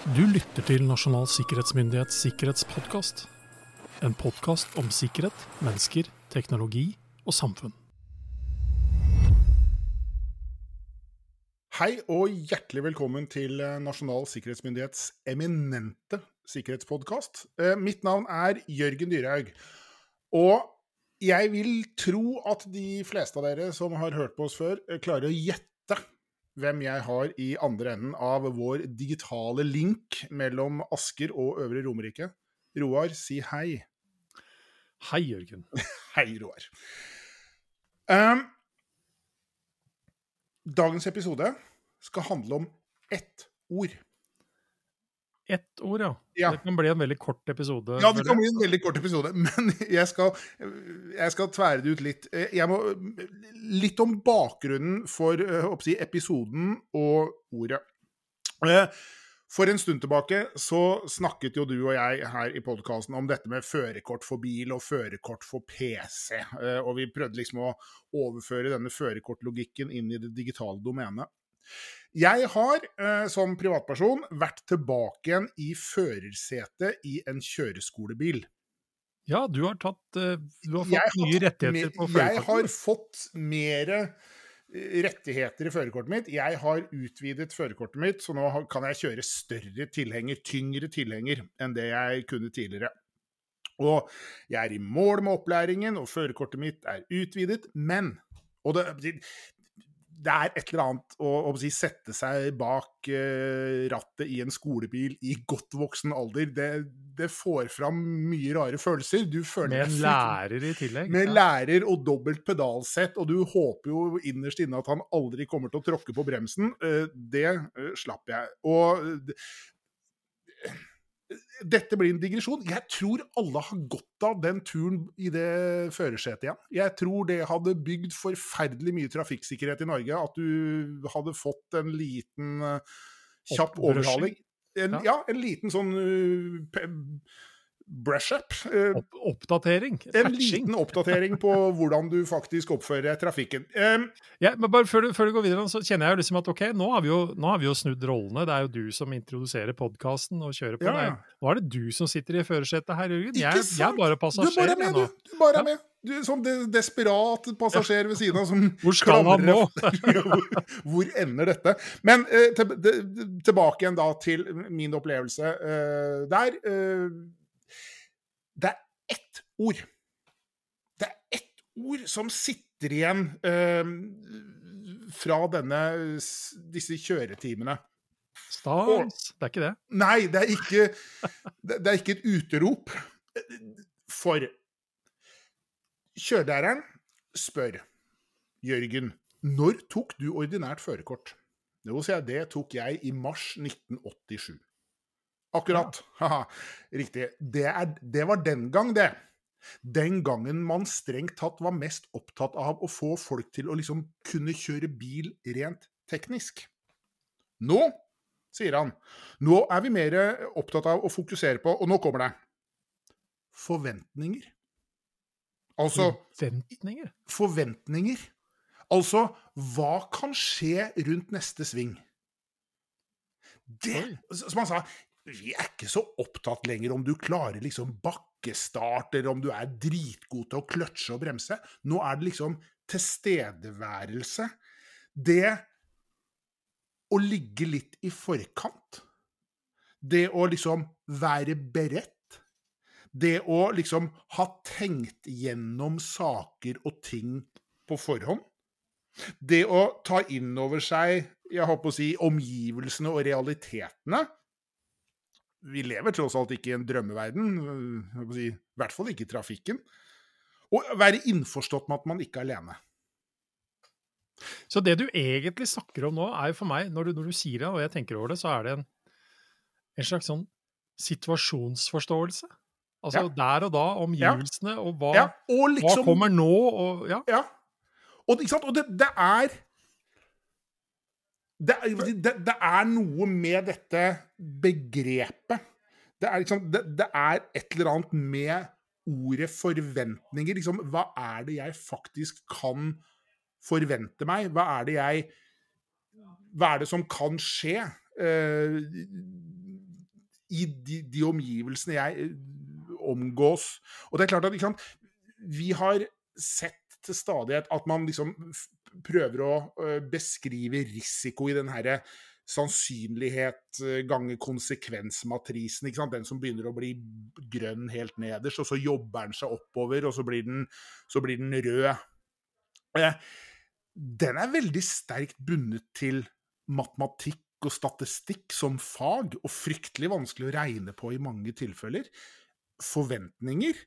Du lytter til Nasjonal sikkerhetsmyndighets sikkerhetspodkast. En podkast om sikkerhet, mennesker, teknologi og samfunn. Hei og hjertelig velkommen til eh, Nasjonal sikkerhetsmyndighets eminente sikkerhetspodkast. Eh, mitt navn er Jørgen Dyrhaug. Og jeg vil tro at de fleste av dere som har hørt på oss før, eh, klarer å gjette hvem jeg har i andre enden av vår digitale link mellom Asker og Øvre Romerike. Roar, si hei. Hei, Jørgen. Hei, Roar. Um, dagens episode skal handle om ett ord. Ett ord, ja. Ja. Det kan bli en veldig kort episode. Ja, det kan bli en veldig kort episode, men jeg skal, jeg skal tvære det ut litt. Jeg må, litt om bakgrunnen for eh, si, episoden og ordet. Eh, For en stund tilbake så snakket jo du og jeg her i podkasten om dette med førerkort for bil og førerkort for PC. Eh, Og vi prøvde liksom å overføre denne førerkortlogikken inn i det digitale domenet. Jeg har eh, som privatperson vært tilbake igjen i førersetet i en kjøreskolebil. Ja, du har tatt eh, Du har fått har nye rettigheter på på Jeg har fått mer rettigheter i førerkortet mitt. Jeg har utvidet førerkortet mitt, så nå kan jeg kjøre større tilhenger, tyngre tilhenger, enn det jeg kunne tidligere. Og jeg er i mål med opplæringen, og førerkortet mitt er utvidet, men Og det, det er et eller annet å, å si, sette seg bak uh, rattet i en skolebil i godt voksen alder. Det, det får fram mye rare følelser. Du føler Med en lærer i tillegg. med ja. lærer og dobbelt pedalsett, og du håper jo innerst inne at han aldri kommer til å tråkke på bremsen. Uh, Det uh, slapp jeg. Og dette blir en digresjon. Jeg tror alle har godt av den turen i det førersetet igjen. Jeg tror det hadde bygd forferdelig mye trafikksikkerhet i Norge, at du hadde fått en liten uh, kjapp overhaling. En, Ja. ja. en liten sånn uh, brush-up. eh, Opp, oppdatering. en Patching. liten oppdatering på hvordan du faktisk oppfører trafikken. Em, Ja, men bare før du, før du går videre, så kjenner jeg jo liksom at ok, nå har, vi jo, nå har vi jo snudd rollene. Det er jo du som introduserer podkasten og kjører på. Ja, Nei. Nå er det du som sitter i førersetet her, Jørgen. Ikke Jeg, jeg er sant? passasjer. du bare er med, nå. du. Du bare er med. Du er Som de, desperat passasjer ved siden av som Hvor skal han nå? hvor, hvor ender dette? Men eh, til, de- tilbake igjen da til min opplevelse eh, der. eh, det er ett ord. Det er ett ord som sitter igjen eh, fra denne, disse kjøretimene. Stans. Det er ikke det. Nei, det er ikke, det det er ikke et uterop. For kjørelæreren spør Jørgen, når tok du ordinært førerkort? Jo, sier jeg, det tok jeg i mars 1987. Akkurat. Haha, riktig. Det, er, det var den gang, det. Den gangen man strengt tatt var mest opptatt av å få folk til å liksom kunne kjøre bil rent teknisk. Nå, sier han, nå er vi mer opptatt av å fokusere på, og nå kommer det, forventninger. Altså Forventninger. forventninger. Altså, hva kan skje rundt neste sving? Det, som han sa, vi er ikke så opptatt lenger om du klarer liksom bakkestart, eller om du er dritgod til å kløtsje og bremse. Nå er det liksom tilstedeværelse. Det å ligge litt i forkant. Det å liksom være beredt. Det å liksom ha tenkt gjennom saker og ting på forhånd. Det å ta inn over seg jeg håper å si, omgivelsene og realitetene. Vi lever tross alt ikke i en drømmeverden, si, i hvert fall ikke i trafikken. Og være innforstått med at man ikke er alene. Så det du egentlig snakker om nå, er jo for meg, når du, når du sier det, og jeg tenker over det, så er det en, en slags sånn situasjonsforståelse. Altså Ja. der og da, omgivelsene, og hva, Ja, og hva liksom kommer nå, og ja. Ja. Og, og det, det er det, det, det er noe med dette begrepet. Det er, liksom, det, det er et eller annet med ordet forventninger. Liksom, hva er det jeg faktisk kan forvente meg? Hva er det jeg Hva er det som kan skje? uh, i de, de omgivelsene jeg eh, omgås. Og det er klart at liksom, vi har sett til stadighet at man liksom prøver å uh, beskrive risiko i den herre sannsynlighet ganger konsekvensmatrisen. ikke sant? Den som begynner å bli grønn helt nederst, og så jobber den seg oppover, og så blir den, så blir den rød. Den er veldig sterkt bundet til matematikk og statistikk som fag, og fryktelig vanskelig å regne på i mange tilfeller. Forventninger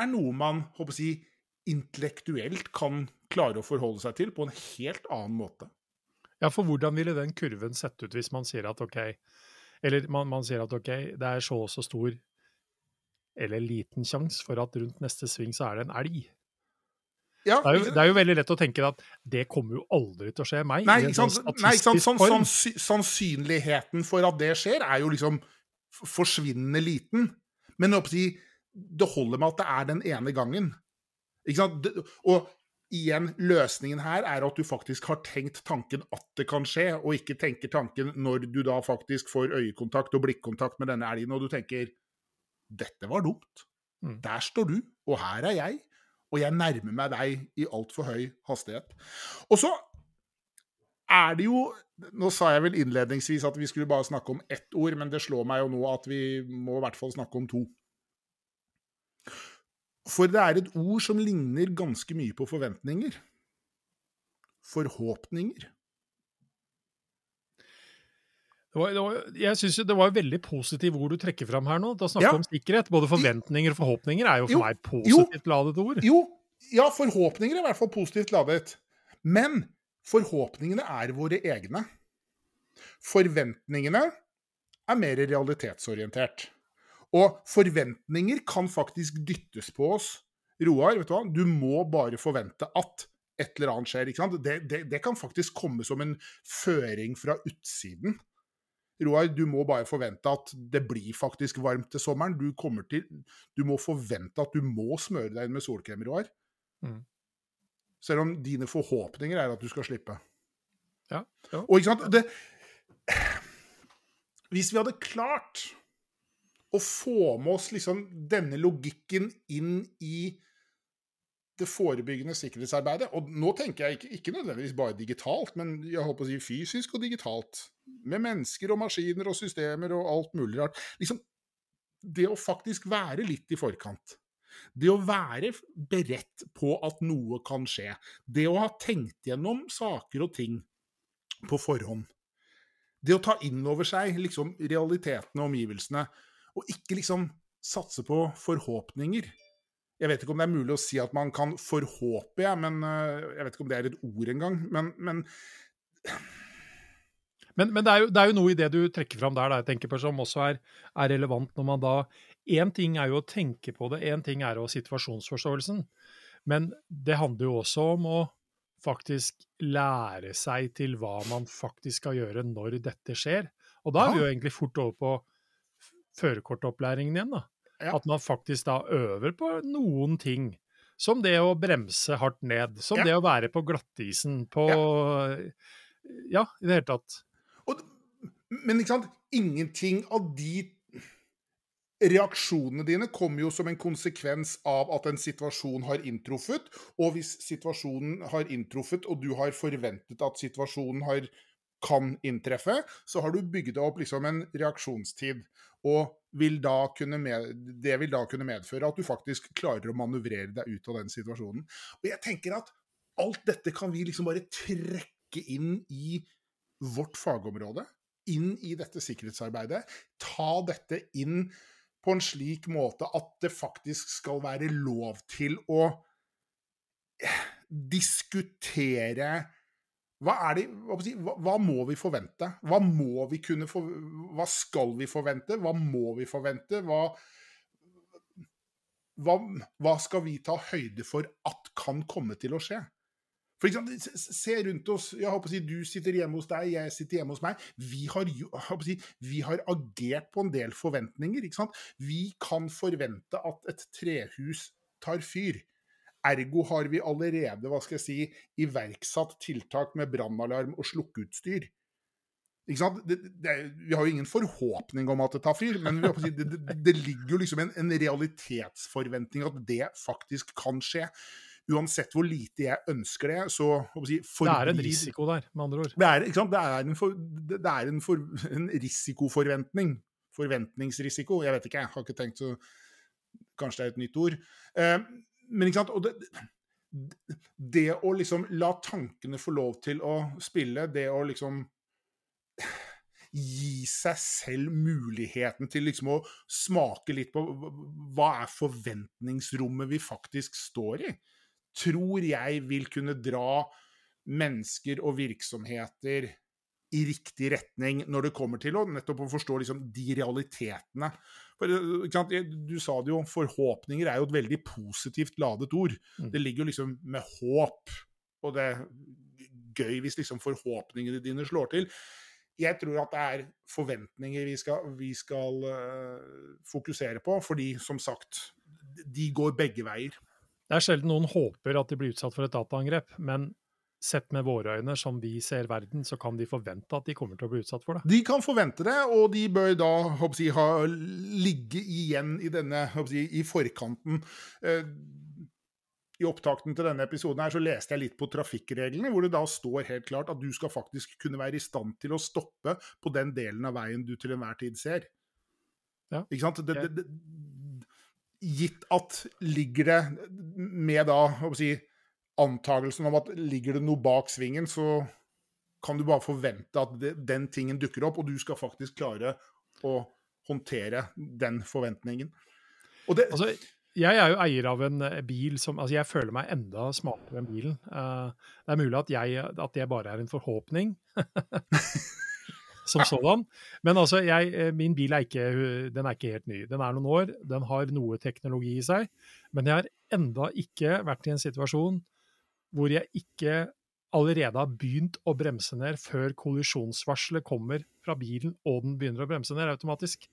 er noe man håper å si, intellektuelt kan klare å forholde seg til på en helt annen måte. Ja, for hvordan ville den kurven sett ut hvis man sier at OK, eller man, man sier at OK, det er så og så stor eller liten sjanse for at rundt neste sving så er det en elg. Ja, det, er jo, det, er jo, veldig lett å tenke at det kommer jo aldri til å skje meg. Nei, ikke sant, sånn nei, ikke sant? Sånn, sånn, sannsynligheten for at det skjer, er jo liksom forsvinnende liten. Men det holder med at det er den ene gangen. Ikke sant? Og igjen, løsningen her er at du faktisk har tenkt tanken at det kan skje, og ikke tenker tanken når du da faktisk får øyekontakt og blikkontakt med denne elgen, og du tenker 'dette var dumt'. Mm. Der står du, og her er jeg og jeg nærmer meg deg i altfor høy hastighet. Og så er det jo Nå sa jeg vel innledningsvis at vi skulle bare snakke om ett ord, men det slår meg jo nå at vi må i hvert fall snakke om to. For det er et ord som ligner ganske mye på forventninger. Forhåpninger. Det var, det var, jeg synes Det var et veldig positivt ord du trekker fram her nå. Da snakker vi ja. om sikkerhet. Både forventninger og forhåpninger er jo for jo, meg positivt jo, ladet ord. Jo, ja, forhåpninger er i hvert fall positivt ladet. Men forhåpningene er våre egne. Forventningene er mer realitetsorientert. Og forventninger kan faktisk dyttes på oss. Roar, vet du hva? Du må bare forvente at et eller annet skjer. ikke sant? Det, det, det kan faktisk komme som en føring fra utsiden. Roar, du må bare forvente at det blir faktisk varmt til sommeren. Du, til, du må forvente at du må smøre deg inn med solkrem, Roar. Mm. Selv om dine forhåpninger er at du skal slippe. Ja. ja. Og ikke sant det, Hvis vi hadde klart å få med oss liksom denne logikken inn i det forebyggende sikkerhetsarbeidet. Og nå tenker jeg ikke, ikke nødvendigvis bare digitalt, men jeg håper å si fysisk og digitalt. Med mennesker og maskiner og systemer og alt mulig rart. Liksom, det å faktisk være litt i forkant. Det å være beredt på at noe kan skje. Det å ha tenkt gjennom saker og ting på forhånd. Det å ta inn over seg liksom, realitetene og omgivelsene, og ikke liksom satse på forhåpninger. Jeg vet ikke om det er mulig å si at man kan forhåpe, jeg, men eh, jeg vet ikke om det er et ord engang. Men, men men, men det, er jo, det, er jo, noe i det du trekker fram der, jeg tenker på, som også er, er relevant når man da Én ting er jo å tenke på det, én ting er jo situasjonsforståelsen. Men det handler jo også om å faktisk lære seg til hva man faktisk skal gjøre når dette skjer. Og da er vi jo egentlig fort over på førerkortopplæringen igjen, da. Ja. At man faktisk da øver på noen ting. Som det å bremse hardt ned. Som ja. det å være på glattisen. På ja. i det hele tatt. Og, men ikke sant, ingenting av de reaksjonene dine kommer jo som en konsekvens av at en situasjon har inntruffet. Og hvis situasjonen har inntruffet, og du har forventet at situasjonen har, kan inntreffe, så har du bygd opp liksom en reaksjonstid. Og vil med, det vil da kunne medføre at du faktisk klarer å manøvrere deg ut av den situasjonen. Og jeg tenker at alt dette kan vi liksom bare trekke inn i vårt fagområde. Inn i dette sikkerhetsarbeidet. Ta dette inn på en slik måte at det faktisk skal være lov til å diskutere hva, de, hva, hva, må vi forvente? Hva må vi kunne for, Hva skal vi forvente? Hva må vi forvente? Hva, hva, skal vi ta høyde for at kan komme til å skje? For eksempel, Se rundt oss. jeg håper å si, Du sitter hjemme hos deg, jeg sitter hjemme hos meg. Vi har, si, vi har agert på en del forventninger. Vi kan forvente at et trehus tar fyr. Ergo har vi allerede hva skal jeg si, iverksatt tiltak med brannalarm og slukkeutstyr. ikke sant? Det, det, vi har jo ingen forhåpning om at det tar fyr, men si, det, det, ligger jo liksom en, en realitetsforventning at det faktisk kan skje. Uansett hvor lite jeg ønsker det, så si, Det er en risiko der, med andre ord. Det er? Det er en, for, det er en, for, en risikoforventning. Forventningsrisiko. Jeg vet ikke, jeg har ikke tenkt så Kanskje det er et nytt ord. Eh, men ikke sant? Og det, det å liksom la tankene få lov til å spille, det å liksom gi seg selv muligheten til liksom å smake litt på hva er forventningsrommet vi faktisk står i, tror jeg vil kunne dra mennesker og virksomheter i riktig retning når det kommer til å nettopp å forstå liksom de realitetene. For, du sa det jo, forhåpninger er jo et veldig positivt ladet ord. Mm. Det ligger jo liksom med håp, og det er gøy hvis liksom forhåpningene dine slår til jeg tror at det er forventninger vi skal, vi skal uh, fokusere på, fordi som sagt, de går begge veier. Det er sjelden noen håper at de blir utsatt for et dataangrep, men sett med våre øyne, som vi ser verden, så kan de forvente at de kommer til å bli utsatt for det. De kan forvente det, og de bør da jeg, ha, ligge igjen i denne jeg, i forkanten. Uh, i opptakten til denne episoden her, så leste jeg litt på trafikkreglene, hvor det da står helt klart at du skal faktisk kunne være i stand til å stoppe på den delen av veien du til enhver tid ser. Ja. Ikke sant? Det, det, det, gitt at ligger det med da si, antagelsen om at ligger det noe bak svingen, så kan du bare forvente at den tingen dukker opp, og du skal faktisk klare å håndtere den forventningen. Det, altså, jeg er jo eier av en eh, bil som Altså, jeg føler meg enda smartere enn bilen. Uh, det er mulig at, jeg, at det bare er en forhåpning. som sådan. Men altså, jeg, eh, min bil er ikke, er ikke helt ny. Den er noen år, den har noe teknologi i seg. Men jeg har enda ikke vært i en situasjon hvor jeg ikke allerede har begynt å bremse ned før kollisjonsvarselet kommer fra bilen og den begynner å bremse ned automatisk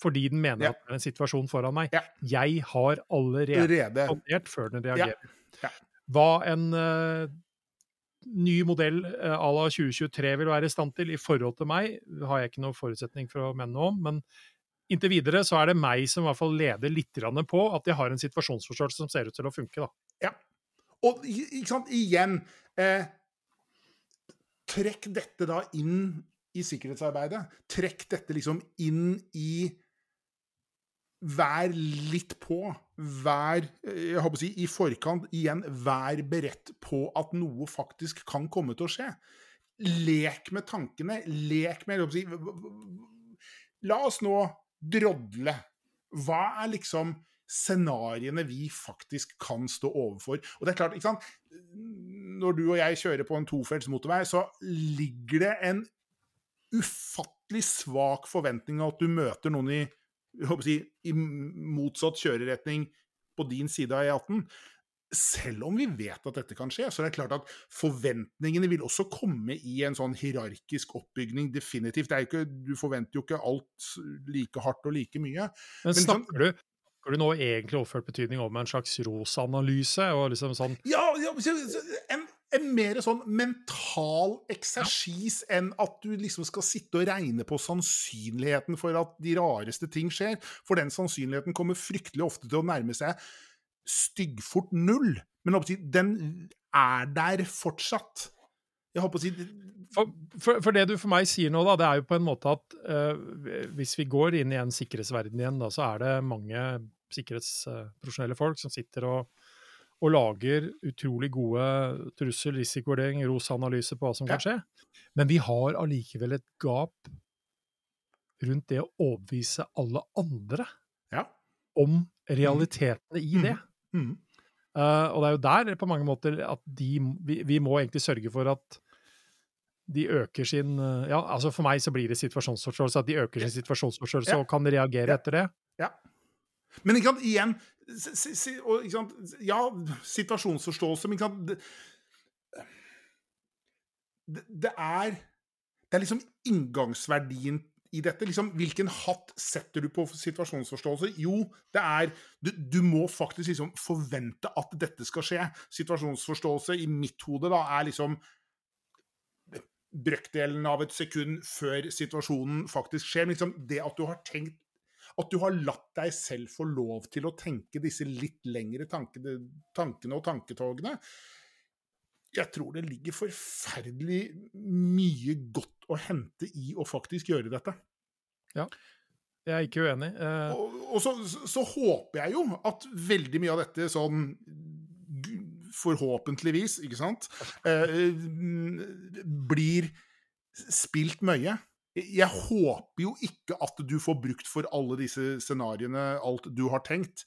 fordi den mener ja. at det er en situasjon foran meg. Ja. Jeg har allerede respondert før den reagerer. Ja. Hva en uh, ny modell uh, à la 2023 vil være i stand til i forhold til meg, har jeg ikke noen forutsetning for å mene noe om. men Inntil videre så er det meg som i hvert fall leder litt på at jeg har en situasjonsforståelse som ser ut til å funke. da. Ja. Og ikke sant, igjen eh, Trekk dette da inn i sikkerhetsarbeidet. Trekk dette liksom inn i vær litt på. Vær jeg håper å si, i forkant. Igjen, vær beredt på at noe faktisk kan komme til å skje. Lek med tankene. Lek med jeg håper å si, La oss nå drodle. Hva er liksom scenarioene vi faktisk kan stå overfor? Og det er klart, ikke sant Når du og jeg kjører på en tofelts motorvei, så ligger det en ufattelig svak forventning av at du møter noen i si, i motsatt kjøreretning på din side av E18. Selv om vi vet at dette kan skje, så er det klart at forventningene vil også komme i en sånn hierarkisk oppbygning, definitivt. Ikke, du forventer jo ikke alt like hardt og like mye. Men, Men snakker du Snakker du nå egentlig overført betydning om en slags ROS-analyse? liksom sånn Ja, ja en, en mer sånn mental eksersis ja. enn at du liksom skal sitte og regne på sannsynligheten for at de rareste ting skjer. For den sannsynligheten kommer fryktelig ofte til å nærme seg styggfort null. Men den er der fortsatt. Jeg håper å si for, for, for, det du for meg sier nå, da, det er jo på en måte at uh, hvis vi går inn i en sikkerhetsverden igjen, da, så er det mange sikkerhetsprofesjonelle folk som sitter og og lager utrolig gode trussel-, risikovurdering, ROS-analyser på hva som kan skje. Men vi har allikevel et gap rundt det å overbevise alle andre ja. om realitetene i det. Mm. Mm. Uh, og det er jo der på mange måter at de, vi, vi, må egentlig sørge for at de øker sin uh, Ja, altså for meg så blir det situasjonsforståelse. At de øker sin situasjonsforståelse ja. og kan reagere ja. etter det. Men ikke sant, igjen og, ikke sant, Ja, situasjonsforståelse, men ikke sant det, det, er Det er liksom inngangsverdien i dette. Liksom, hvilken hatt setter du på situasjonsforståelse? Jo, det er Du, du må faktisk liksom forvente at dette skal skje. Situasjonsforståelse i mitt hode da er liksom brøkdelen av et sekund før situasjonen faktisk skjer. Liksom det at du har tenkt At du har latt deg selv få lov til å tenke disse litt lengre tankene, tankene og tanketogene. Jeg tror det ligger forferdelig mye godt å hente i å faktisk gjøre dette. Ja, jeg er ikke uenig. Uh... Og, og så, så håper jeg jo at veldig mye av dette sånn Forhåpentligvis, ikke sant, uh, blir spilt mye. Jeg håper jo ikke at du får brukt for alle disse scenarioene alt du har tenkt.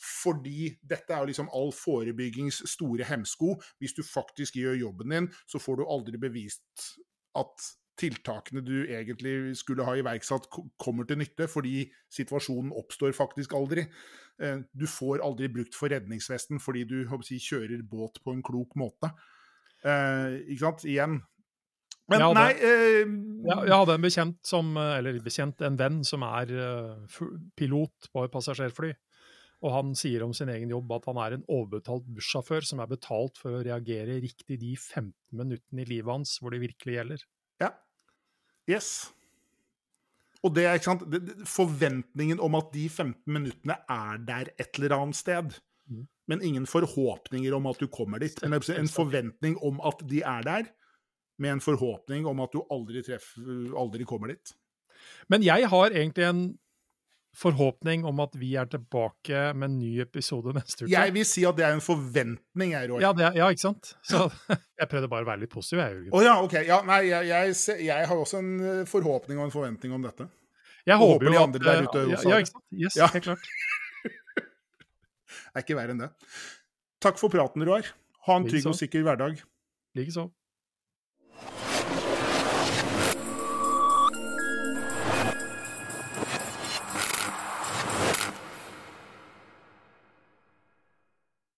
Fordi dette er jo liksom all forebyggings store hemsko. Hvis du faktisk gjør jobben din, så får du aldri bevist at tiltakene du egentlig skulle ha iverksatt, ko- kommer til nytte, fordi situasjonen oppstår faktisk aldri. Eh, Du får aldri brukt for redningsvesten fordi du si, kjører båt på en klok måte. Eh, ikke sant? Igjen. Men Ja, det- nei eh, jeg, jeg hadde en bekjent som, eh, eller bekjent, en venn som er uh, pilot på et passasjerfly. Og han sier om sin egen jobb at han er en overbetalt bussjåfør som er betalt for å reagere riktig de 15 minuttene i livet hans hvor det virkelig gjelder. Ja. Yes. Og det er ikke sant Forventningen om at de 15 minuttene er der et eller annet sted. Mm. Men ingen forhåpninger om at du kommer dit. En, en forventning om at de er der, med en forhåpning om at du aldri, treffer, aldri kommer dit. Men jeg har egentlig en forhåpning om at vi er tilbake med en ny episode neste uke. Jeg vil si at det er en forventning, jeg, Roy. Ja, det, ja, ikke sant? Så jeg prøvde bare å være litt positiv, jeg, Jørgen. Å ja, OK. Ja, nei, jeg, jeg, jeg har også en eh, forhåpning og en forventning om dette. Jeg og håper håper jo de at der eh, ute ja, også ja, ja, ikke sant? Yes, Ja. helt klart. Er ikke verre enn det. Takk for praten, Roar. Ha en trygg og sikker hverdag. Likeså.